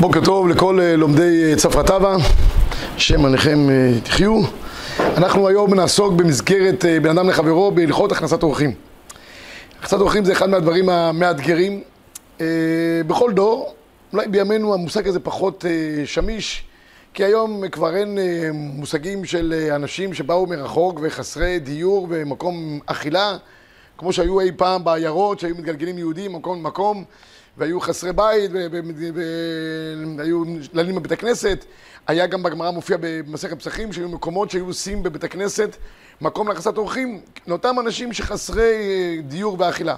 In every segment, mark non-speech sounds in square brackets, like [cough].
בוקר טוב לכל אה, לומדי אה, צפרא טבא, שם עליכם אה, תחיו. אנחנו היום נעסוק במסגרת בין אדם לחברו בהלכות הכנסת אורחים. הכנסת אורחים זה אחד מהדברים המאתגרים בכל דור, אולי בימינו המושג הזה פחות שמיש, כי היום כבר אין מושגים של אנשים שבאו מרחוק וחסרי דיור ומקום אכילה, כמו שהיו אי פעם בעיירות, שהיו מתגלגלים יהודים ממקום למקום. והיו חסרי בית, והיו לנים בבית הכנסת. היה גם בגמרא מופיע במסכת פסחים, שהיו מקומות שהיו עושים בבית הכנסת מקום להכנסת אורחים, לאותם אנשים שחסרי אה, דיור ואכילה.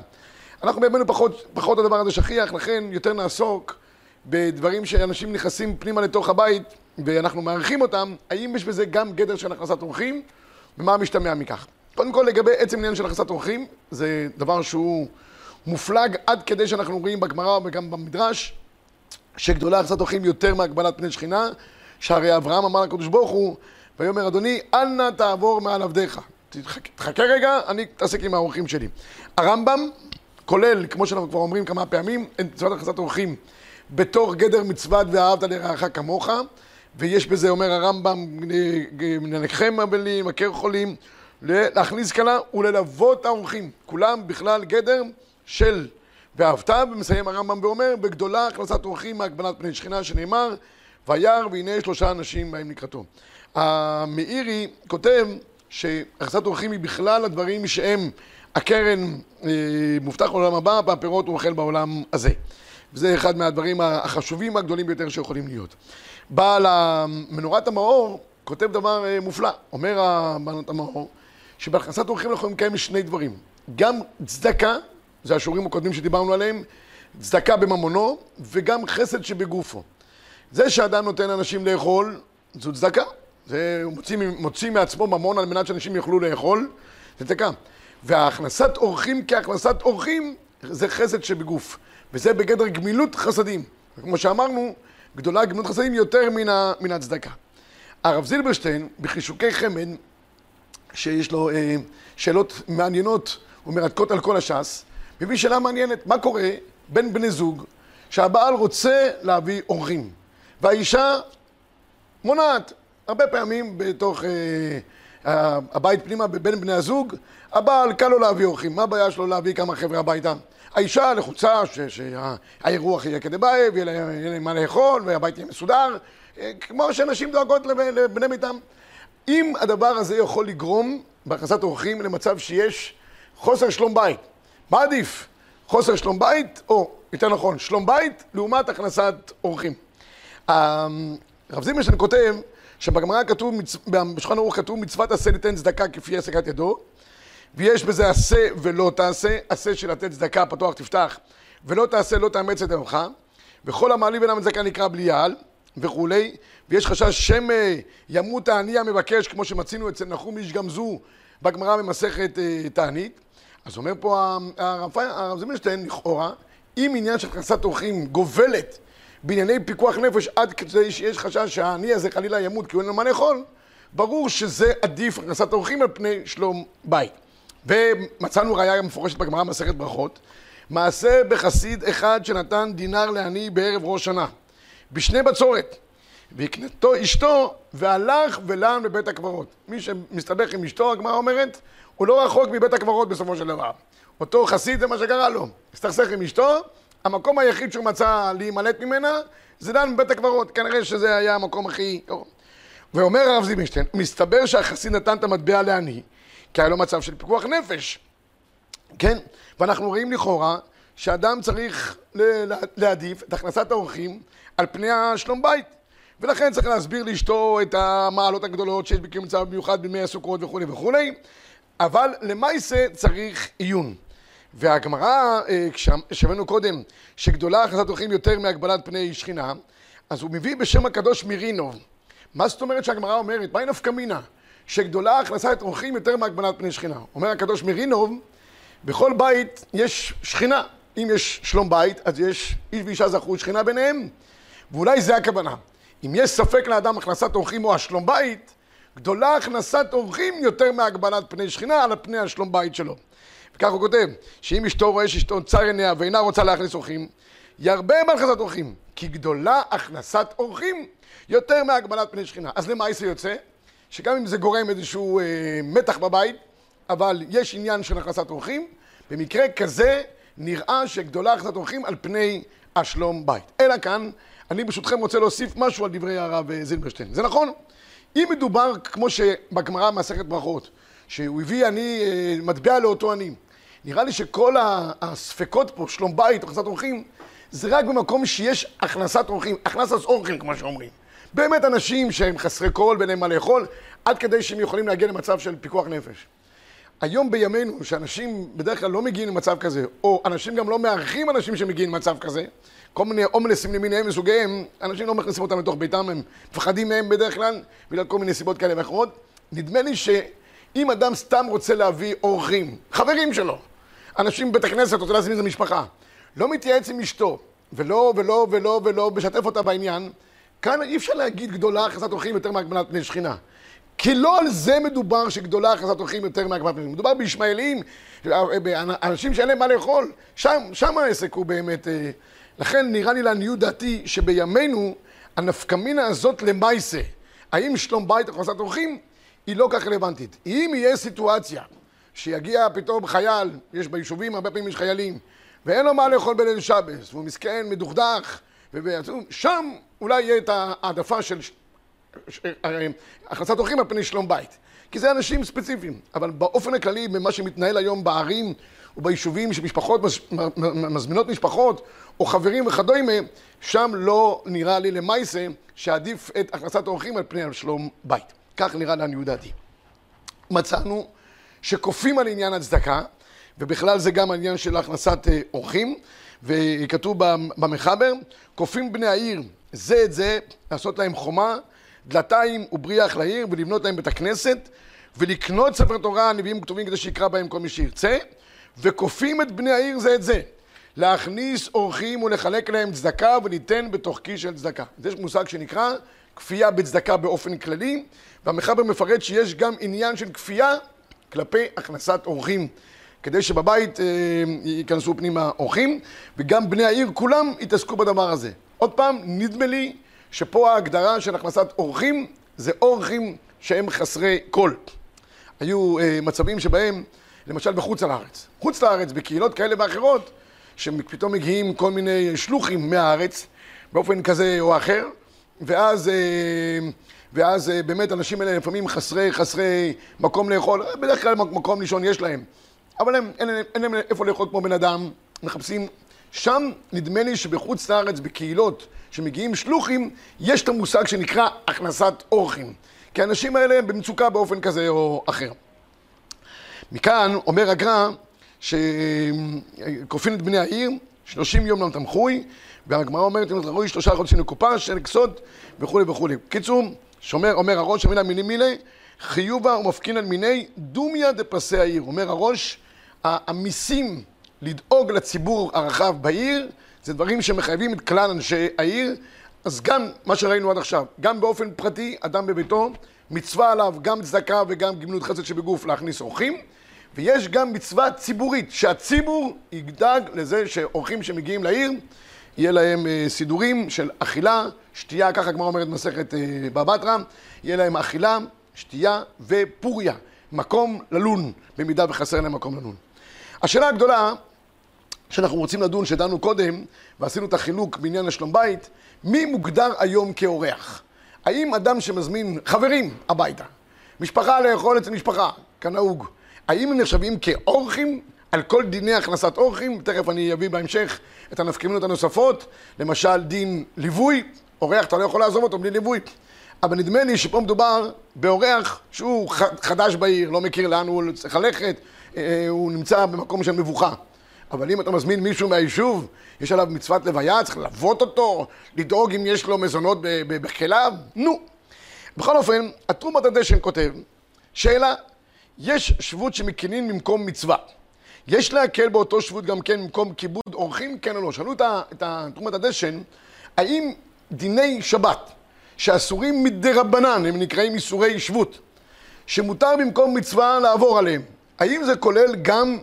אנחנו בימינו פחות, פחות הדבר הזה שכיח, לכן יותר נעסוק בדברים שאנשים נכנסים פנימה לתוך הבית ואנחנו מעריכים אותם, האם יש בזה גם גדר של הכנסת אורחים ומה משתמע מכך. קודם כל לגבי עצם עניין של הכנסת אורחים, זה דבר שהוא מופלג עד כדי שאנחנו רואים בגמרא וגם במדרש שגדולה הכנסת אורחים יותר מהגבלת פני שכינה שהרי אברהם אמר לקדוש ברוך הוא ויאמר אדוני אל נא תעבור מעל עבדיך תחכה רגע, אני אתעסק עם האורחים שלי. הרמב"ם כולל, כמו שאנחנו כבר אומרים כמה פעמים, את מצוות הכנסת אורחים בתור גדר מצוות ואהבת לרעך כמוך ויש בזה, אומר הרמב"ם, ננקחם אבלים, מכר חולים, להכניס כלה וללוות האורחים. כולם בכלל גדר של ואהבת, ומסיים הרמב"ם ואומר, בגדולה הכנסת אורחים מהגבלת פני שכינה שנאמר, וירא והנה שלושה אנשים בהם לקראתו. המאירי כותב שהכנסת אורחים היא בכלל הדברים שהם הקרן אה, מובטח לעולם הבא, והפירות הוא אוכל בעולם הזה. וזה אחד מהדברים החשובים הגדולים ביותר שיכולים להיות. בעל מנורת המאור כותב דבר אה, מופלא. אומר מנורת המאור, שבהכנסת אורחים אנחנו יכולים לקיים שני דברים. גם צדקה זה השיעורים הקודמים שדיברנו עליהם, צדקה בממונו וגם חסד שבגופו. זה שאדם נותן לאנשים לאכול, זו צדקה. זה הוא מוציא, מוציא מעצמו ממון על מנת שאנשים יוכלו לאכול, זה צדקה. והכנסת אורחים כהכנסת אורחים זה חסד שבגוף. וזה בגדר גמילות חסדים. כמו שאמרנו, גדולה גמילות חסדים יותר מן, הצדקה. הרב זילברשטיין, בחישוקי חמד, שיש לו אה, שאלות מעניינות ומרתקות על כל הש"ס, מביא שאלה מעניינת, מה קורה בין בני זוג שהבעל רוצה להביא אורחים והאישה מונעת. הרבה פעמים בתוך אה, הבית פנימה בין בני הזוג הבעל קל לו להביא אורחים, מה הבעיה שלו להביא כמה חבר'ה הביתה? האישה לחוצה שהאירוח יהיה כדי ביי ויהיה להם מה לאכול והבית יהיה מסודר אה, כמו שנשים דואגות לבני ביתם. אם הדבר הזה יכול לגרום בהכנסת אורחים למצב שיש חוסר שלום בית מה עדיף? חוסר שלום בית, או יותר נכון, שלום בית לעומת הכנסת אורחים. הרב זימרשטיין כותב שבגמרא כתוב, בשולחן ערוך כתוב מצוות עשה ליתן צדקה כפי העסקת ידו ויש בזה עשה ולא תעשה, עשה של לתת צדקה פתוח תפתח ולא תעשה לא תאמץ את עמך וכל המעלים ואינם צדקה נקרא בלי יעל וכולי ויש חשש שמא ימות העני המבקש כמו שמצינו אצל נחום איש גמזו בגמרא במסכת אה, תענית אז אומר פה הרב זמנשטיין, לכאורה, אם עניין של הכנסת אורחים גובלת בענייני פיקוח נפש עד כדי שיש חשש שהעני הזה חלילה ימות כי הוא אין לו מה לאכול, ברור שזה עדיף הכנסת אורחים על פני שלום בית. ומצאנו ראייה מפורשת בגמרא מסכת ברכות, מעשה בחסיד אחד שנתן דינר לעני בערב ראש שנה, בשני בצורת, והקנתו אשתו והלך ולן בבית הקברות. מי שמסתבך עם אשתו, הגמרא אומרת, הוא לא רחוק מבית הקברות בסופו של דבר. אותו חסיד זה מה שקרה לו. הסתכסך עם אשתו, המקום היחיד שהוא מצא להימלט ממנה זה דן בבית הקברות. כנראה שזה היה המקום הכי... ואומר הרב זיבנשטיין, מסתבר שהחסיד נתן את המטבע לעני, כי היה לו מצב של פיקוח נפש. כן? ואנחנו רואים לכאורה שאדם צריך להעדיף את הכנסת האורחים על פני השלום בית. ולכן צריך להסביר לאשתו את המעלות הגדולות שיש בקיום מצב במיוחד בימי הסוכות וכולי וכולי. אבל למעשה צריך עיון. והגמרא, אה, כששמענו קודם, שגדולה הכנסת אורחים יותר מהגבלת פני שכינה, אז הוא מביא בשם הקדוש מירינוב. מה זאת אומרת שהגמרא אומרת? מהי נפקא מינה? שגדולה הכנסת אורחים יותר מהגבלת פני שכינה. אומר הקדוש מירינוב, בכל בית יש שכינה. אם יש שלום בית, אז יש איש ואישה זכו שכינה ביניהם. ואולי זה הכוונה. אם יש ספק לאדם הכנסת אורחים או השלום בית, גדולה הכנסת אורחים יותר מהגבלת פני שכינה על פני השלום בית שלו. וכך הוא כותב, שאם אשתו רואה שאשתו צר עיניה ואינה רוצה להכניס אורחים, ירבה בהכנסת אורחים, כי גדולה הכנסת אורחים יותר מהגבלת פני שכינה. אז למה זה יוצא? שגם אם זה גורם איזשהו אה, מתח בבית, אבל יש עניין של הכנסת אורחים, במקרה כזה נראה שגדולה הכנסת אורחים על פני השלום בית. אלא כאן, אני ברשותכם רוצה להוסיף משהו על דברי הרב אה, זילברשטיין. זה נכון, אם מדובר, כמו שבגמרא מסכת ברכות, שהוא הביא אני, אה, מטבע לאותו אני, נראה לי שכל הספקות פה, שלום בית, הכנסת אורחים, זה רק במקום שיש הכנסת אורחים, הכנסת אורחים, כמו שאומרים. באמת אנשים שהם חסרי קול ואין להם מה לאכול, עד כדי שהם יכולים להגיע למצב של פיקוח נפש. היום בימינו, שאנשים בדרך כלל לא מגיעים למצב כזה, או אנשים גם לא מארחים אנשים שמגיעים למצב כזה, כל מיני הומלסים למיניהם וסוגיהם, אנשים לא מכניסים אותם לתוך ביתם, הם מפחדים מהם בדרך כלל, בגלל כל מיני סיבות כאלה ואחרות. נדמה לי שאם אדם סתם רוצה להביא אורחים, חברים שלו, אנשים בבית הכנסת, רוצה להזמין איזה משפחה, לא מתייעץ עם אשתו, ולא, ולא, ולא, ולא, משתף אותה בעניין, כאן אי אפשר להגיד גדולה הכנסת אורחים יותר מהגבלת פני שכינה. כי לא על זה מדובר שגדולה הכנסת אורחים יותר מהגבלת פני. מדובר בישמעאלים, אנשים שאין להם מה לאכול, שם, שם העסק הוא באמת... אה, לכן נראה לי לעניות דעתי שבימינו הנפקמינה הזאת למעשה, האם שלום בית או הכנסת אורחים, היא לא כך רלוונטית. אם יהיה סיטואציה שיגיע פתאום חייל, יש ביישובים, הרבה פעמים יש חיילים, ואין לו מה לאכול בליל שבס, והוא מסכן, מדוכדך, שם אולי יהיה את העדפה של הכנסת אורחים על פני שלום בית. כי זה אנשים ספציפיים. אבל באופן הכללי, במה שמתנהל היום בערים וביישובים שמשפחות מזמינות משפחות, או חברים וכדומה, שם לא נראה לי למעשה שעדיף את הכנסת אורחים על פני שלום בית. כך נראה לעניות דעתי. מצאנו שכופים על עניין הצדקה, ובכלל זה גם העניין של הכנסת אה, אורחים, וכתוב במחבר, כופים בני העיר זה את זה, לעשות להם חומה, דלתיים ובריח לעיר, ולבנות להם בית הכנסת, ולקנות ספר תורה, הנביאים כתובים כדי שיקרא בהם כל מי שירצה, וכופים את בני העיר זה את זה. להכניס אורחים ולחלק להם צדקה וניתן בתוך כיס של צדקה. יש מושג שנקרא כפייה בצדקה באופן כללי, והמחבר מפרט שיש גם עניין של כפייה כלפי הכנסת אורחים. כדי שבבית אה, ייכנסו פנימה אורחים, וגם בני העיר כולם יתעסקו בדבר הזה. עוד פעם, נדמה לי שפה ההגדרה של הכנסת אורחים זה אורחים שהם חסרי קול. היו אה, מצבים שבהם, למשל בחוץ לארץ, חוץ לארץ, בקהילות כאלה ואחרות, שפתאום מגיעים כל מיני שלוחים מהארץ, באופן כזה או אחר, ואז, אה, ואז אה, באמת האנשים האלה לפעמים חסרי, חסרי מקום לאכול, בדרך כלל מקום לישון יש להם. אבל הם, אין, אין, אין להם איפה לאכול כמו בן אדם, מחפשים. שם נדמה לי שבחוץ לארץ, בקהילות שמגיעים שלוחים, יש את המושג שנקרא הכנסת אורחים. כי האנשים האלה הם במצוקה באופן כזה או אחר. מכאן אומר הגר"א שכופין את בני העיר, שלושים יום תמכוי, והגמרא אומרת, אם רואה שלושה חודשים לקופה, של כסות וכולי וכולי. קיצור, שומר, אומר הראש, המילה מיני מילי, חיובה ומפקין על מיני דומיה דפסי העיר. אומר הראש, המיסים לדאוג לציבור הרחב בעיר, זה דברים שמחייבים את כלל אנשי העיר. אז גם מה שראינו עד עכשיו, גם באופן פרטי, אדם בביתו, מצווה עליו גם צדקה וגם גמלות חסד שבגוף להכניס אורחים, ויש גם מצווה ציבורית, שהציבור ידאג לזה שאורחים שמגיעים לעיר, יהיה להם אה, סידורים של אכילה, שתייה, ככה הגמרא אומרת מסכת אה, בבא בתרא, יהיה להם אכילה, שתייה ופוריה, מקום ללון, במידה וחסר להם מקום ללון. השאלה הגדולה שאנחנו רוצים לדון, שדנו קודם, ועשינו את החילוק בעניין השלום בית, מי מוגדר היום כאורח? האם אדם שמזמין חברים הביתה, משפחה לאכול אצל משפחה, כנהוג, האם הם נחשבים כאורחים על כל דיני הכנסת אורחים? תכף אני אביא בהמשך את הנפקמינות הנוספות, למשל דין ליווי, אורח אתה לא יכול לעזוב אותו בלי ליווי. אבל נדמה לי שפה מדובר באורח שהוא חדש בעיר, לא מכיר לאן הוא צריך ללכת, אה, הוא נמצא במקום של מבוכה. אבל אם אתה מזמין מישהו מהיישוב, יש עליו מצוות לוויה, צריך ללוות אותו, לדאוג אם יש לו מזונות בכליו, נו. בכל אופן, התרומת הדשן כותב, שאלה, יש שבות שמקינים במקום מצווה. יש להקל באותו שבות גם כן במקום כיבוד אורחים, כן או לא? שאלו את תרומת הדשן, האם דיני שבת, שאסורים מדי רבנן, הם נקראים איסורי שבות, שמותר במקום מצווה לעבור עליהם, האם זה כולל גם,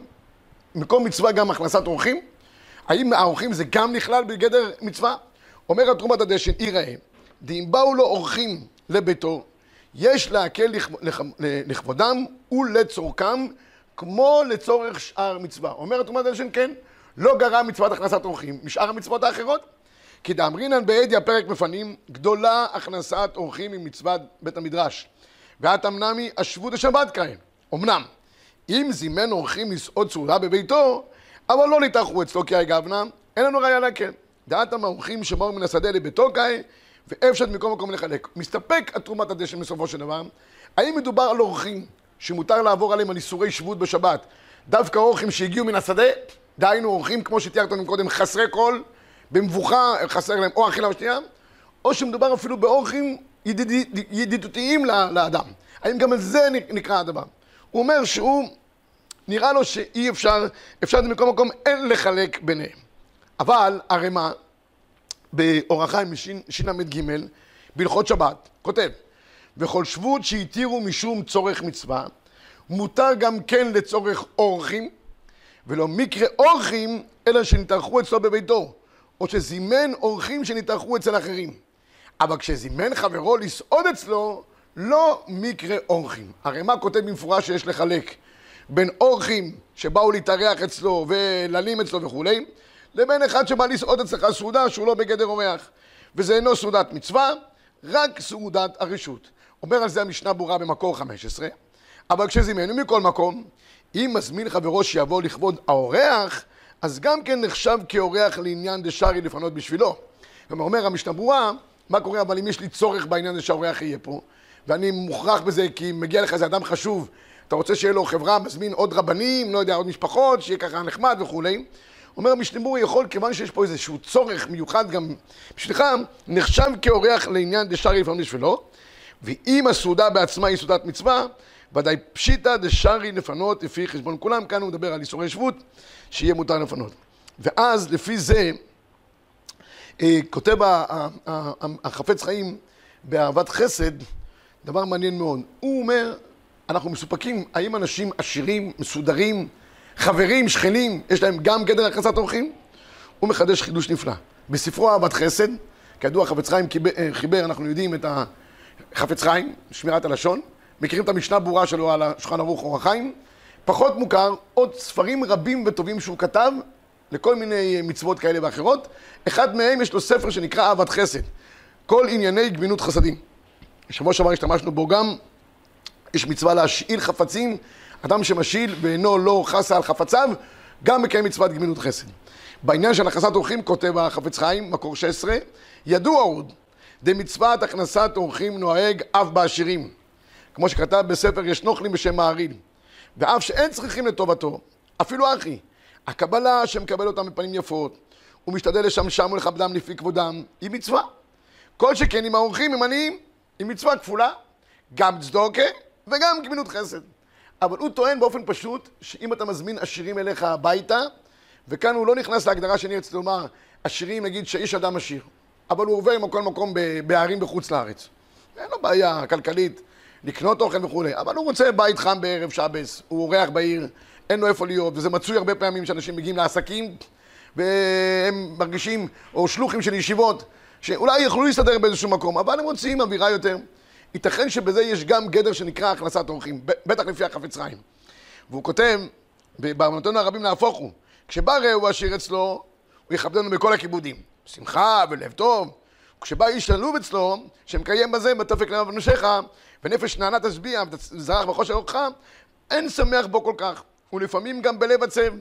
במקום מצווה גם הכנסת אורחים? האם האורחים זה גם נכלל בגדר מצווה? אומר התרומת הדשן, יראה, דאם באו לו אורחים לביתו, יש להקל לכבודם ולצורכם כמו לצורך שאר מצווה. אומר התרומת הדשן, כן, לא גרע מצוות הכנסת אורחים משאר המצוות האחרות. כי דאמרינן בעדיה פרק מפנים, גדולה הכנסת אורחים ממצוות בית המדרש. ואת אמנמי אשבו דשבת כהן. אמנם, אם זימן אורחים לסעוד סעודה בביתו, אבל לא ניתחו אצלו כי הגבנה, אין לנו ראיה להקל. דעת המאורחים שבאו מן השדה לביתו כהן, ואפשר מכל מקום לחלק. מסתפק התרומת הדשן בסופו של דבר. האם מדובר על אורחים שמותר לעבור עליהם על איסורי שבות בשבת, דווקא אורחים שהגיעו מן השדה, דהיינו אורחים כמו שתיארת לנו קודם, חסרי קול, במבוכה חסר להם או אכילה או שתייה, או שמדובר אפילו באורחים ידיד, ידידותיים לאדם. האם גם על זה נקרא הדבר? הוא אומר שהוא, נראה לו שאי אפשר, אפשר מכל מקום אין לחלק ביניהם. אבל הרמ"א, באור החיים של"ג, בהלכות שבת, כותב, וכל שבות שהתירו משום צורך מצווה, מותר גם כן לצורך אורחים, ולא מקרה אורחים, אלא שנתארחו אצלו בביתו, או שזימן אורחים שנתארחו אצל אחרים. אבל כשזימן חברו לסעוד אצלו, לא מקרה אורחים. הרי מה כותב במפורש שיש לחלק בין אורחים שבאו להתארח אצלו וללים אצלו וכולי, לבין אחד שבא לסעוד אצלך סעודה שהוא לא בגדר אורח. וזה אינו סעודת מצווה, רק סעודת הרשות. אומר על זה המשנה ברורה במקור 15, אבל כשזימנו מכל מקום, אם מזמין חברו שיבוא לכבוד האורח, אז גם כן נחשב כאורח לעניין דשארי לפנות בשבילו. כלומר, אומר המשנה ברורה, מה קורה אבל אם יש לי צורך בעניין הזה שהאורח יהיה פה, ואני מוכרח בזה כי מגיע לך איזה אדם חשוב, אתה רוצה שיהיה לו חברה, מזמין עוד רבנים, לא יודע, עוד משפחות, שיהיה ככה נחמד וכולי. אומר המשנה יכול, כיוון שיש פה איזשהו צורך מיוחד גם בשבילך, נחשב כאורח לעניין דשארי לפנות בשבילו, ואם הסעודה בעצמה היא סעודת מצווה, ודאי פשיטא דשארי לפנות לפי חשבון כולם, כאן הוא מדבר על איסורי שבות, שיהיה מותר לפנות. ואז לפי זה, אה, כותב החפץ חיים באהבת חסד, דבר מעניין מאוד. הוא אומר, אנחנו מסופקים, האם אנשים עשירים, מסודרים, חברים, שכנים, יש להם גם גדר הכנסת אורחים? הוא מחדש חידוש נפלא. בספרו אהבת חסד, כידוע חפץ חיים אה, חיבר, אנחנו יודעים את החפץ חיים, שמירת הלשון, מכירים את המשנה ברורה שלו על השולחן ערוך אור החיים, פחות מוכר, עוד ספרים רבים וטובים שהוא כתב לכל מיני מצוות כאלה ואחרות. אחד מהם יש לו ספר שנקרא אהבת חסד, כל ענייני גמינות חסדים. בשבוע שעבר השתמשנו בו גם, יש מצווה להשאיל חפצים, אדם שמשאיל ואינו לא חסה על חפציו, גם מקיים מצוות גמינות חסד. בעניין של הכנסת אורחים כותב החפץ חיים, מקור 16, ידוע עוד, דמצוות הכנסת אורחים נוהג אף בעשירים. כמו שכתב בספר יש נוכלים בשם מעריל. ואף שאין צריכים לטובתו, אפילו אחי, הקבלה שמקבל אותם בפנים יפות, הוא משתדל לשמשם ולכבדם לפי כבודם, היא מצווה. כל שכן עם האורחים הם עניים, היא מצווה כפולה, גם צדוקה וגם גמינות חסד. אבל הוא טוען באופן פשוט, שאם אתה מזמין עשירים אליך הביתה, וכאן הוא לא נכנס להגדרה שאני רוצה לומר, עשירים נגיד שאיש אדם עשיר, אבל הוא עובר מכל מקום בערים בחוץ לארץ. אין לו בעיה כלכלית לקנות אוכל וכולי, אבל הוא רוצה בית חם בערב שבס, הוא אורח בעיר, אין לו איפה להיות, וזה מצוי הרבה פעמים שאנשים מגיעים לעסקים והם מרגישים, או שלוחים של ישיבות, שאולי יכלו להסתדר באיזשהו מקום, אבל הם רוצים אווירה יותר. ייתכן שבזה יש גם גדר שנקרא הכנסת אורחים, בטח לפי החפץ חיים. והוא כותב, באמנותינו הרבים נהפוך הוא, כשבא רעהו עשיר אצלו, הוא יכבדנו בכל הכיבודים. שמחה ולב טוב. כשבא איש עלוב אצלו, שמקיים בזה, בתופק למה ונשיך, ונפש נענה תשביע, וזרח בחושר אורך, אין שמח בו כל כך, ולפעמים גם בלב עצב.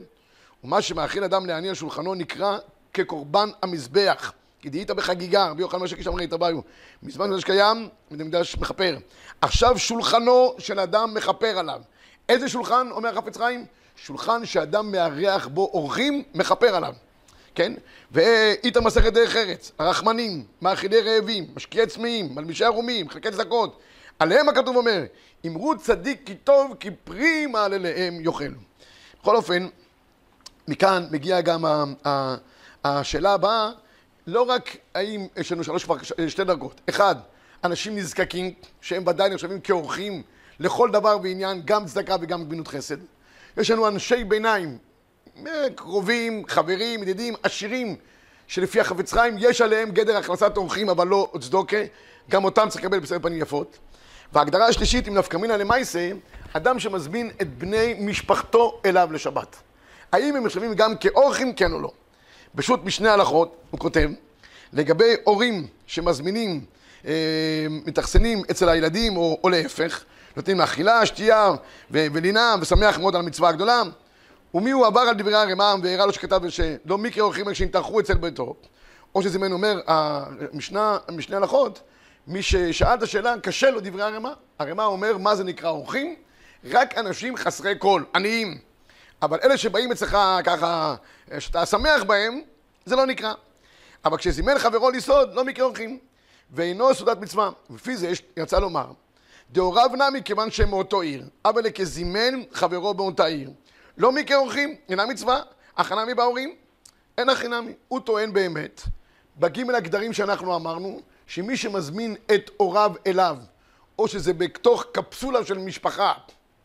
ומה שמאכיל אדם להניע שולחנו נקרא כקורבן המזבח. כי דהית בחגיגה, רבי יוחנן משה קיש אמרי תביו, מזמן מקדש קיים, בית המקדש מכפר. עכשיו שולחנו של אדם מכפר עליו. איזה שולחן, אומר החפץ חיים? שולחן שאדם מארח בו אורחים, מכפר עליו. כן? ואיתה מסכת דרך ארץ, הרחמנים, מאכילי רעבים, משקיעי צמאים, מלבישי ערומים, חלקי צדקות. עליהם הכתוב אומר, אמרו צדיק כי טוב, כי פרי מעלליהם יאכלו. בכל אופן, מכאן מגיעה גם השאלה הבאה, לא רק האם יש לנו שלוש, שתי דרגות. אחד, אנשים נזקקים, שהם ודאי נחשבים כאורחים לכל דבר ועניין, גם צדקה וגם גמינות חסד. יש לנו אנשי ביניים, קרובים, חברים, ידידים, עשירים, שלפי החפץ חיים יש עליהם גדר הכנסת אורחים אבל לא צדוקה, גם אותם צריך לקבל בסדר פנים יפות. וההגדרה השלישית, עם נפקא מינא למעשה, אדם שמזמין את בני משפחתו אליו לשבת. האם הם נחשבים גם כאורחים, כן או לא? פשוט משני הלכות, הוא כותב, לגבי הורים שמזמינים, אה, מתאכסנים אצל הילדים, או, או להפך, נותנים אכילה, שתייה ולינה, ושמח מאוד על המצווה הגדולה, ומי הוא עבר על דברי הרמ"ם והראה לו שכתב שלא מקרה אורחים שנתארחו אצל ביתו, או שזימן אומר, המשנה, משני הלכות, מי ששאל את השאלה, קשה לו דברי הרמ"א. הרמ"א אומר, מה זה נקרא אורחים? רק אנשים חסרי קול, עניים. אבל אלה שבאים אצלך ככה, שאתה שמח בהם, זה לא נקרא. אבל כשזימן חברו לסעוד, לא מקרה אורחים. ואינו סעודת מצווה. ולפי זה יש, יצא לומר, דהוריו נמי כיוון שהם מאותו עיר, אבל לכזימן חברו באותה עיר. לא מקרה אורחים, אינה מצווה, הכנה מי בהורים, אין הכי נמי. הוא טוען באמת, בגימל הגדרים שאנחנו אמרנו, שמי שמזמין את הוריו אליו, או שזה בתוך קפסולה של משפחה,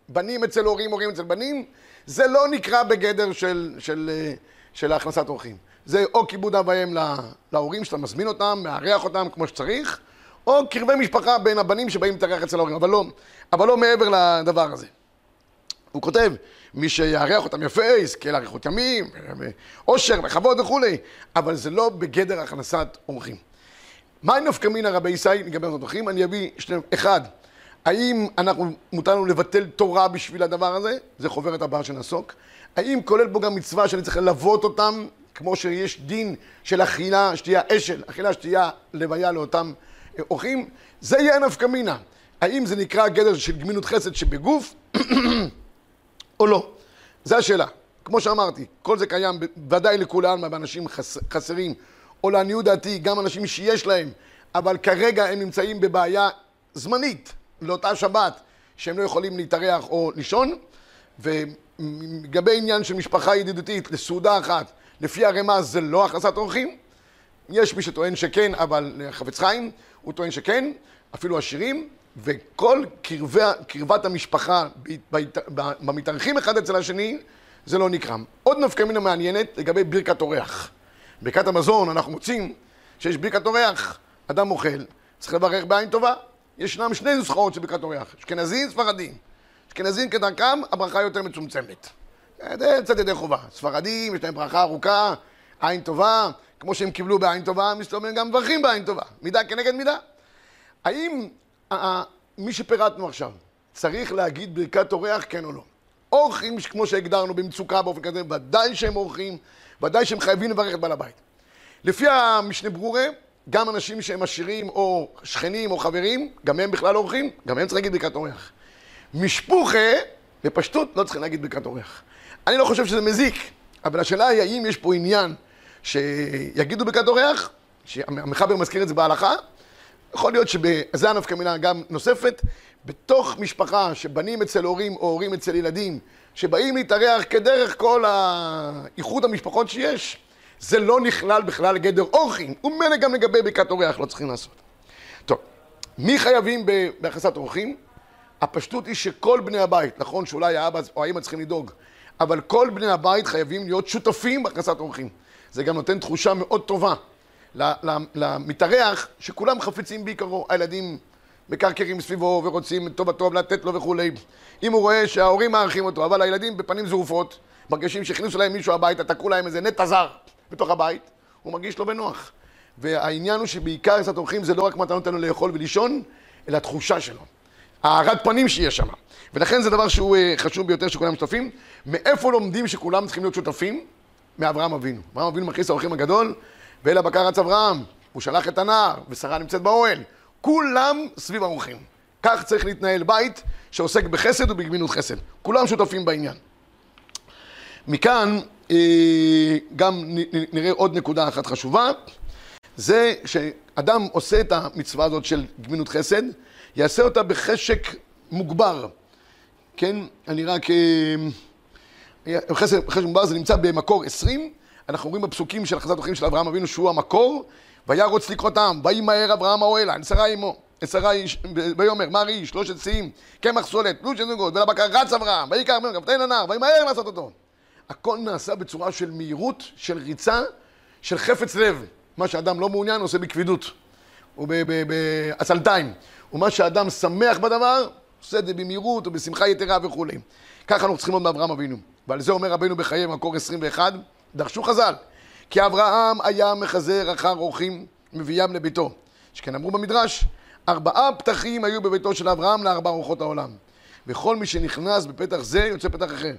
בנים אצל הורים, הורים אצל בנים, זה לא נקרא בגדר של, של, של הכנסת אורחים. זה או כיבוד אב ואם להורים שאתה מזמין אותם, מארח אותם כמו שצריך, או קרבי משפחה בין הבנים שבאים להתארח אצל ההורים, אבל לא, אבל לא מעבר לדבר הזה. הוא כותב, מי שיארח אותם יפה, יזכה לאריכות ימים, עושר וכבוד וכולי, אבל זה לא בגדר הכנסת אורחים. מהי נפקא מינא רבי ישי לגבי הנוכחים? אני אביא שני... אחד, האם אנחנו, מותר לנו לבטל תורה בשביל הדבר הזה? זה חוברת הבאה שנעסוק. האם כולל בו גם מצווה שאני צריך ללוות אותם, כמו שיש דין של אכילה, שתייה אשל, אכילה, שתייה, לוויה לאותם אורחים? זה יהיה נפקא מינא. האם זה נקרא גדר של גמינות חסד שבגוף, [clears throat] או לא? זו השאלה. כמו שאמרתי, כל זה קיים ודאי לכולם, באנשים חס, חסרים או לעניות דעתי, גם אנשים שיש להם, אבל כרגע הם נמצאים בבעיה זמנית לאותה שבת, שהם לא יכולים להתארח או לישון, ולגבי עניין של משפחה ידידותית לסעודה אחת, לפי הרמז זה לא הכנסת אורחים, יש מי שטוען שכן, אבל חפץ חיים, הוא טוען שכן, אפילו עשירים, וכל קרבה, קרבת המשפחה במתארחים אחד אצל השני, זה לא נקרם. עוד נפקא מינה מעניינת לגבי ברכת אורח. ברכת המזון אנחנו מוצאים שיש ברכת אורח, אדם אוכל, צריך לברך בעין טובה. ישנם שני נוסחאות של ברכת אורח, אשכנזים, ספרדים. אשכנזים כדרכם, הברכה יותר מצומצמת. זה קצת ידי חובה. ספרדים, יש להם ברכה ארוכה, עין טובה, כמו שהם קיבלו בעין טובה, מסתובבים גם מברכים בעין טובה. מידה כנגד מידה. האם מי שפירטנו עכשיו, צריך להגיד ברכת אורח, כן או לא? אורחים, כמו שהגדרנו, במצוקה באופן כזה, ודאי שהם אורחים, ודאי שהם חייבים לברך את בעל הבית. לפי המשנה ברורה, גם אנשים שהם עשירים או שכנים או חברים, גם הם בכלל אורחים, גם הם צריכים להגיד ברכת אורח. משפוחה, בפשטות, לא צריכים להגיד ברכת אורח. אני לא חושב שזה מזיק, אבל השאלה היא האם יש פה עניין שיגידו ברכת אורח, שהמחבר מזכיר את זה בהלכה, יכול להיות שזה הנפקא מילה גם נוספת, בתוך משפחה שבנים אצל הורים או הורים אצל ילדים, שבאים להתארח כדרך כל האיחוד המשפחות שיש, זה לא נכלל בכלל גדר אורחים, וממילא גם לגבי ברכת אורח לא צריכים לעשות. טוב, מי חייבים בהכנסת אורחים? הפשטות היא שכל בני הבית, נכון שאולי האבא או האמא צריכים לדאוג, אבל כל בני הבית חייבים להיות שותפים בהכנסת אורחים. זה גם נותן תחושה מאוד טובה למתארח, שכולם חפצים בעיקרו, הילדים מקרקרים סביבו ורוצים טוב הטוב לתת לו וכולי. אם הוא רואה שההורים מארחים אותו, אבל הילדים בפנים זרופות, מרגישים שהכניסו להם מישהו הביתה, תקעו להם איזה נטע זר בתוך הבית, הוא מרגיש לא בנוח. והעניין הוא שבעיקר קצת אורחים זה לא רק מתנות לנו לאכול ולישון, אלא התחושה שלו. הארת פנים שיש שם. ולכן זה דבר שהוא אה, חשוב ביותר שכולם שותפים. מאיפה לומדים שכולם צריכים להיות שותפים? מאברהם אבינו. אברהם אבינו מכניס האורחים הגדול, ואל הבקר רץ אברהם. הוא שלח את הנער, ושרה נמצאת באוהל. כולם סביב האורחים. כך צריך להתנהל בית שעוסק בחסד ובגמינות חסד. כולם שותפים בעניין. מכאן גם נראה עוד נקודה אחת חשובה, זה שאדם עושה את המצווה הזאת של גמינות חסד, יעשה אותה בחשק מוגבר. כן, אני רק... אה, חסד, חסד מוגבר זה נמצא במקור 20, אנחנו רואים בפסוקים של החזת אורחים של אברהם אבינו שהוא המקור, וירוץ לקרותם, וימהר אברהם האוהלה, נסרה עמו, נסרה איש, ויאמר, מר איש, שלושת שיאים, קמח סולת, פלוש זוגות, ולבקר רץ אברהם, ויקר ממנו, כפתן לנער, וימהר לעשות אותו. הכל נעשה בצורה של מהירות, של ריצה, של חפץ לב. מה שאדם לא מעוניין עושה בכבידות, ובעצלתיים. ומה שאדם שמח בדבר, עושה את זה במהירות ובשמחה יתרה וכולי. ככה אנחנו צריכים ללמוד מאברהם אבינו. ועל זה אומר רבינו בחיי מקור 21, דרשו חז"ל, כי אברהם היה מחזר אחר אורחים מביאם לביתו. שכן אמרו במדרש, ארבעה פתחים היו בביתו של אברהם לארבע אורחות העולם. וכל מי שנכנס בפתח זה יוצא פתח אחר.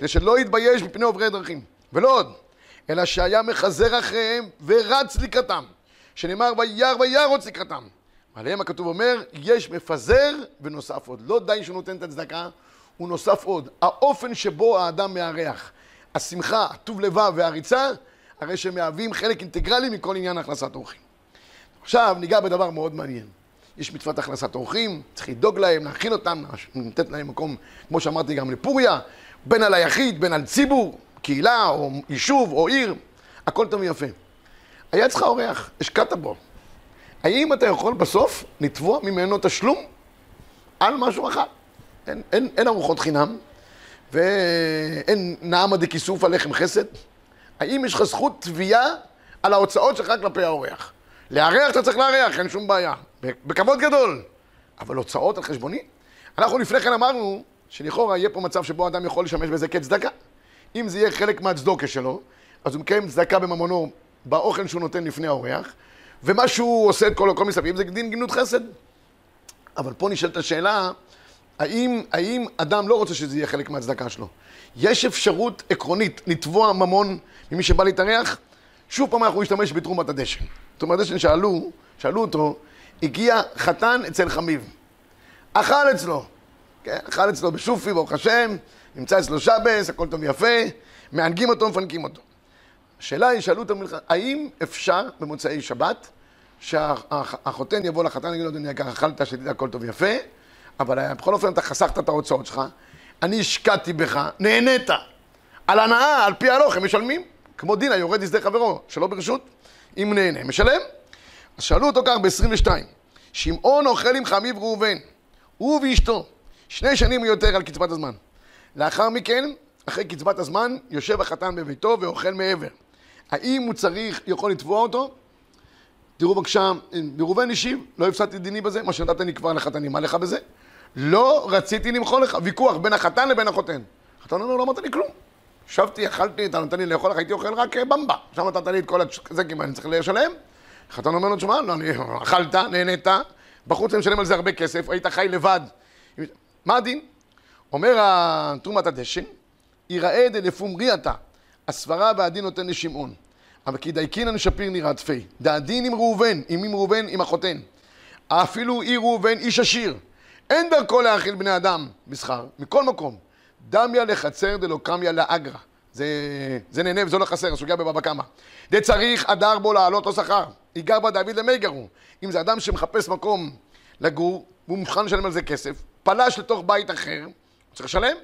כדי שלא יתבייש מפני עוברי דרכים. ולא עוד, אלא שהיה מחזר אחריהם ורץ לקראתם. שנאמר וירא וירוץ לקראתם. עליהם הכתוב אומר, יש מפזר ונוסף עוד. לא די שהוא נותן את הצדקה, הוא נוסף עוד. האופן שבו האדם מארח, השמחה, הטוב לבב והריצה, הרי שהם מהווים חלק אינטגרלי מכל עניין הכנסת אורחים. עכשיו ניגע בדבר מאוד מעניין. יש מצוות הכנסת אורחים, צריך לדאוג להם, להכין אותם, לתת להם מקום, כמו שאמרתי, גם לפוריה, בין על היחיד, בין על ציבור, קהילה או יישוב או עיר, הכל טוב ויפה. היה צריך אורח, השקעת בו. האם אתה יכול בסוף לתבוע ממנו תשלום על משהו אחד? אין, אין, אין ארוחות חינם ואין נעמה דכיסוף על לחם חסד. האם יש לך זכות תביעה על ההוצאות שלך כלפי האורח? לארח אתה צריך לארח, אין שום בעיה. בכבוד גדול. אבל הוצאות על חשבוני? אנחנו לפני כן אמרנו שלכאורה יהיה פה מצב שבו אדם יכול לשמש בזה כצדקה. אם זה יהיה חלק מהצדוקה שלו, אז הוא מקיים צדקה בממונו באוכל שהוא נותן לפני האורח, ומה שהוא עושה את כל הכל מסביב זה דין גמילות חסד. אבל פה נשאלת השאלה, האם, האם אדם לא רוצה שזה יהיה חלק מהצדקה שלו? יש אפשרות עקרונית לתבוע ממון ממי שבא להתארח? שוב פעם אנחנו נשתמש בתרומת הדשן. תרומת הדשן שאלו, שאלו אותו, הגיע חתן אצל חמיב. אכל אצלו, כן, אכל אצלו בשופי, ברוך השם, נמצא אצלו שבס, הכל טוב ויפה, מענגים אותו, מפנקים אותו. השאלה היא, שאלו אותם, האם אפשר במוצאי שבת שהחותן יבוא לחתן ויגיד לו, אדוני יקר, אכלת, שתית, הכל טוב ויפה, אבל בכל אופן אתה חסכת את ההוצאות שלך, אני השקעתי בך, נהנית. על הנאה, על פי הלוך, הם משלמים. כמו דין היורד ישדה חברו, שלא ברשות, אם נהנה, משלם. אז שאלו אותו כך ב-22, שמעון אוכל עם חמיב ראובן, הוא ואשתו, שני שנים יותר על קצבת הזמן. לאחר מכן, אחרי קצבת הזמן, יושב החתן בביתו ואוכל מעבר. האם הוא צריך, יכול לתבוע אותו? תראו בבקשה, ראובן השיב, לא הפסדתי דיני בזה, מה שנתת לי כבר לחתנים, מה לך בזה? לא רציתי למחול לך, ויכוח בין החתן לבין החותן. החתן אומר, לא אמרת לי כלום. ישבתי, אכלתי, אתה נותן לי לאכול, הייתי אוכל רק אה, במבה. עכשיו נתת לי את כל כי אני צריך לשלם? החתן אומר לו, תשמע, לא, אכלת, נהנית, בחוץ אני משלם על זה הרבה כסף, היית חי לבד. מה הדין? אומר תרומת הדשן, יראה דלפומרי אתה, הסברה והדין נותן לשמעון. אבל כי דייקינן שפיר נראה תפי. דעדין עם ראובן, עם עם ראובן, עם החותן. אפילו אי ראובן איש עשיר. אין דרכו להאכיל בני אדם בשכר, מכל מקום. דמיה לחצר דלא קמיה לאגרא. זה, זה נהנה וזה לא חסר, הסוגיה בבבא קמא. דה צריך הדר בו לעלות לו שכר. יגר בה דוד למי גרו. אם זה אדם שמחפש מקום לגור, והוא מוכן לשלם על זה כסף, פלש לתוך בית אחר, הוא צריך לשלם.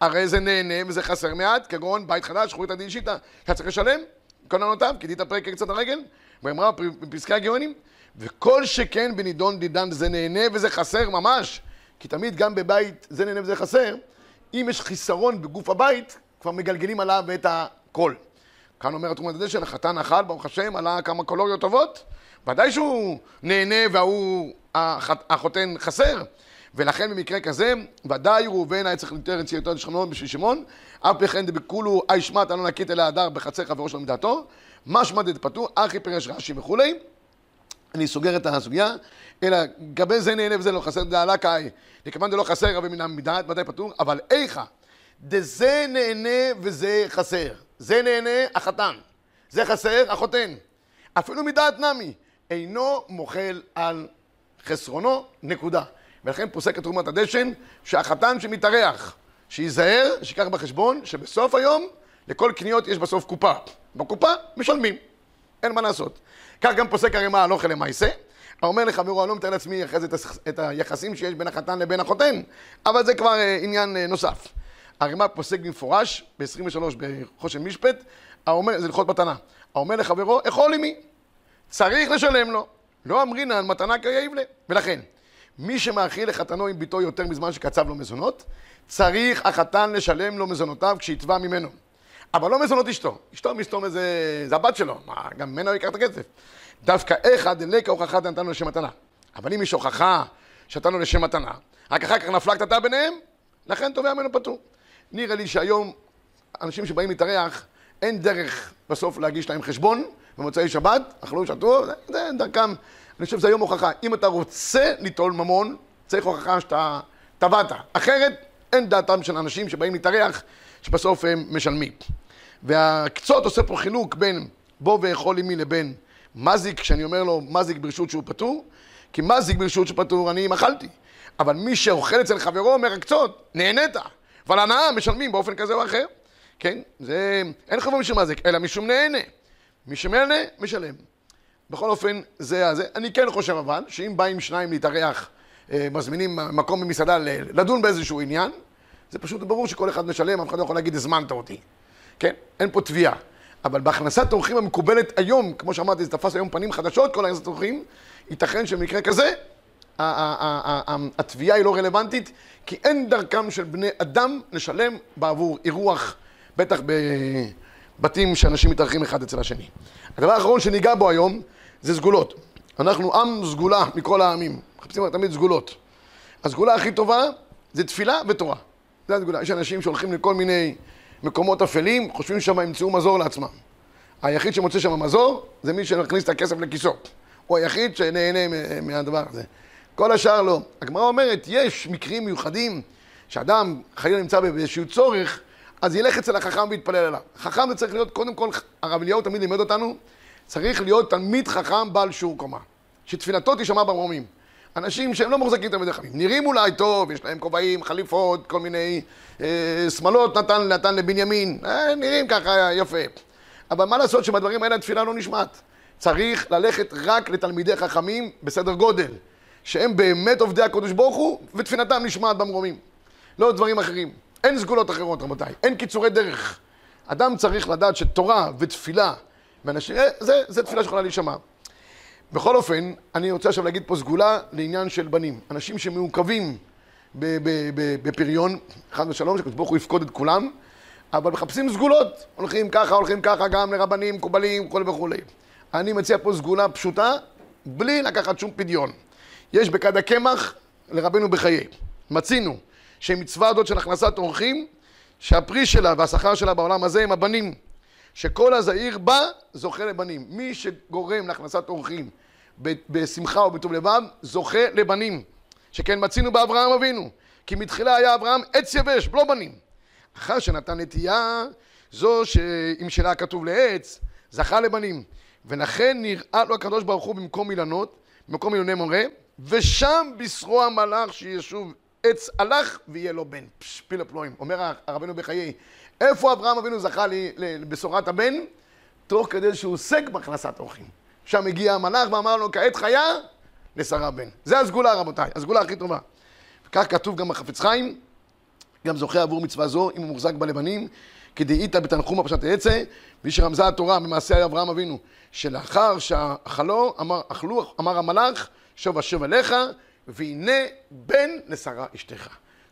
הרי זה נהנה וזה חסר מעט, כגון בית חדש, את הדין שיטה, אתה צריך לשלם, כוננותיו, כדית הפרק קצת הרגל, ואמרה בפסקי הגאונים, וכל שכן בנידון דידן זה נהנה וזה חסר ממש, כי תמיד גם בבית זה נהנה וזה חסר, אם יש חיסרון בגוף הבית, כבר מגלגלים עליו את הכל. כאן אומר התרומת הדשן, החתן אכל, ברוך השם, עלה כמה קולוריות טובות, ודאי שהוא נהנה וההוא, החותן חסר. ולכן במקרה כזה, ודאי ראובן היה צריך יותר יציאתו לשכנות בשביל שמעון, אף בכן דבקולו אי שמעת לא נקית אלא הדר בחצר חברו שלו מדעתו, משמע דפתור, אחי פירש רש"י וכולי. אני סוגר את הסוגיה, אלא גבי זה נהנה וזה לא חסר, דעלה קאי, לכיוון דלא חסר רבי מן המדעת, ודאי פטור, אבל איכה, דזה נהנה וזה חסר. זה נהנה החתן, זה חסר החותן. אפילו מדעת נמי, אינו מוחל על חסרונו, נקודה. ולכן פוסק את תרומת הדשן שהחתן שמתארח, שייזהר, שיקח בחשבון שבסוף היום לכל קניות יש בסוף קופה. בקופה משלמים, אין מה לעשות. כך גם פוסק הרימה על אוכל למעשה. אומר לחברו, אני לא מתאר לעצמי אחרי זה את היחסים שיש בין החתן לבין החותן, אבל זה כבר אה, עניין אה, נוסף. הרימה פוסק במפורש, ב-23 בחושן משפט, האומר, זה הלכות מתנה. האומר לחברו, אכול עמי. צריך לשלם לו. לא אמרינן מתנה כיאיב לה. ולכן, מי שמאכיל לחתנו עם ביתו יותר מזמן שקצב לו מזונות, צריך החתן לשלם לו מזונותיו כשיתבע ממנו. אבל לא מזונות אשתו. אשתו מסתום איזה... זה הבת שלו, מה, גם ממנו ייקח את הכסף. דווקא אחד דלקה הוכחה נתנו לשם מתנה. אבל אם יש הוכחה שנתנו לשם מתנה, רק אחר כך נפלה קטטה ביניהם, לכן תובע ממנו פטור. נראה לי שהיום אנשים שבאים להתארח, אין דרך בסוף להגיש להם חשבון במוצאי שבת, אכלו, שתו, זה דרכם. אני חושב שזה היום הוכחה. אם אתה רוצה ליטול ממון, צריך הוכחה שאתה טבעת. אחרת, אין דעתם של אנשים שבאים להתארח, שבסוף הם משלמים. והקצות עושה פה חילוק בין בוא ואכול עמי לבין מזיק, כשאני אומר לו מזיק ברשות שהוא פטור, כי מזיק ברשות שהוא פטור אני מחלתי. אבל מי שאוכל אצל חברו אומר הקצות, נהנית. אבל הנאה משלמים באופן כזה או אחר. כן? זה... אין חבר משום מזיק, אלא משום נהנה. מי שמהנה, משלם. בכל אופן, זה הזה. אני כן חושב אבל, שאם באים שניים להתארח, אה, מזמינים מקום במסעדה לדון באיזשהו עניין, זה פשוט ברור שכל אחד משלם, אף אחד לא יכול להגיד, הזמנת אותי. כן? אין פה תביעה. אבל בהכנסת אורחים המקובלת היום, כמו שאמרתי, זה תפס היום פנים חדשות, כל הכנסת אורחים, ייתכן שבמקרה כזה, התביעה היא לא רלוונטית, כי אין דרכם של בני אדם לשלם בעבור אירוח, בטח בבתים שאנשים מתארחים אחד אצל השני. הדבר האחרון שניגע בו היום זה סגולות. אנחנו עם סגולה מכל העמים, מחפשים תמיד סגולות. הסגולה הכי טובה זה תפילה ותורה. זה הסגולה. יש אנשים שהולכים לכל מיני מקומות אפלים, חושבים שמה ימצאו מזור לעצמם. היחיד שמוצא שם מזור זה מי שמכניס את הכסף לכיסו. הוא היחיד שנהנה מהדבר הזה. כל השאר לא. הגמרא אומרת, יש מקרים מיוחדים שאדם חלילה נמצא באיזשהו צורך, אז ילך אצל החכם ויתפלל עליו. חכם זה צריך להיות, קודם כל, הרב אליהו תמיד לימד אותנו, צריך להיות תלמיד חכם בעל שיעור קומה. שתפילתו תישמע במרומים. אנשים שהם לא מוחזקים תלמידי חכמים. נראים אולי טוב, יש להם כובעים, חליפות, כל מיני אה, נתן, נתן לבנימין, אה, נראים ככה יפה. אבל מה לעשות שבדברים האלה התפילה לא נשמעת. צריך ללכת רק לתלמידי חכמים בסדר גודל, שהם באמת עובדי הקודש ברוך הוא, ותפילתם נשמעת במרומים. לא דברים אחרים. אין סגולות אחרות, רבותיי. אין קיצורי דרך. אדם צריך לדעת שתורה ותפילה, ואנשים, אה, זה, זה תפילה שיכולה להישמע. בכל אופן, אני רוצה עכשיו להגיד פה סגולה לעניין של בנים. אנשים שמעוכבים בפריון, חד ושלום, שקדוש ברוך הוא יפקוד את כולם, אבל מחפשים סגולות. הולכים ככה, הולכים ככה, גם לרבנים, מקובלים, וכולי וכולי. אני מציע פה סגולה פשוטה, בלי לקחת שום פדיון. יש בכד הקמח לרבנו בחיי. מצינו שמצווה הזאת של הכנסת אורחים, שהפרי שלה והשכר שלה בעולם הזה הם הבנים. שכל הזעיר בה זוכה לבנים. מי שגורם להכנסת אורחים בשמחה ובטוב לבב, זוכה לבנים. שכן מצינו באברהם אבינו. כי מתחילה היה אברהם עץ יבש, לא בנים. אחר שנתן נטייה, זו שאם שלה כתוב לעץ, זכה לבנים. ולכן נראה לו הקדוש ברוך הוא במקום אילנות, במקום אילוני מורה, ושם בשרו המלאך שישוב עץ הלך ויהיה לו בן. פש, פיל הפלואים. אומר הרבנו בחיי, איפה אברהם אבינו זכה לבשורת הבן? תוך כדי שהוא עוסק בהכנסת אורחים. שם הגיע המלאך ואמר לו, כעת חיה, לשרה בן. זה הסגולה רבותיי, הסגולה הכי טובה. וכך כתוב גם בחפץ חיים, גם זוכה עבור מצווה זו, אם הוא מוחזק בלבנים, כדאיתא בתנחומא פשט העצה, שרמזה התורה במעשה אברהם אבינו, שלאחר שאכלו, אמר, אמר המלאך, שוב השם אליך, והנה בן לשרה אשתך.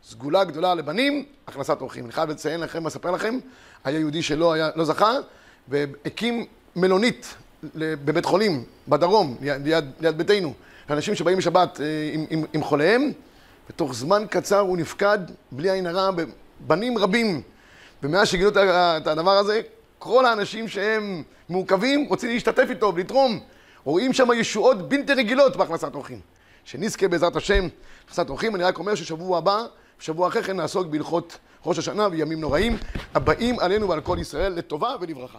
סגולה גדולה לבנים, הכנסת אורחים. אני חייב לציין לכם, לספר לכם, היה יהודי שלא היה, לא זכה, והקים מלונית בבית חולים, בדרום, ליד, ליד ביתנו. אנשים שבאים בשבת אה, עם, עם, עם חוליהם, ותוך זמן קצר הוא נפקד, בלי עין הרע, בבנים רבים. ומאז שגילו את הדבר הזה, כל האנשים שהם מעוכבים רוצים להשתתף איתו ולתרום. רואים שם ישועות בלתי רגילות בהכנסת אורחים. שנזכה בעזרת השם הכנסת אורחים. אני רק אומר ששבוע הבא, בשבוע אחרי כן נעסוק בהלכות ראש השנה וימים נוראים, הבאים עלינו ועל כל ישראל לטובה ולברכה.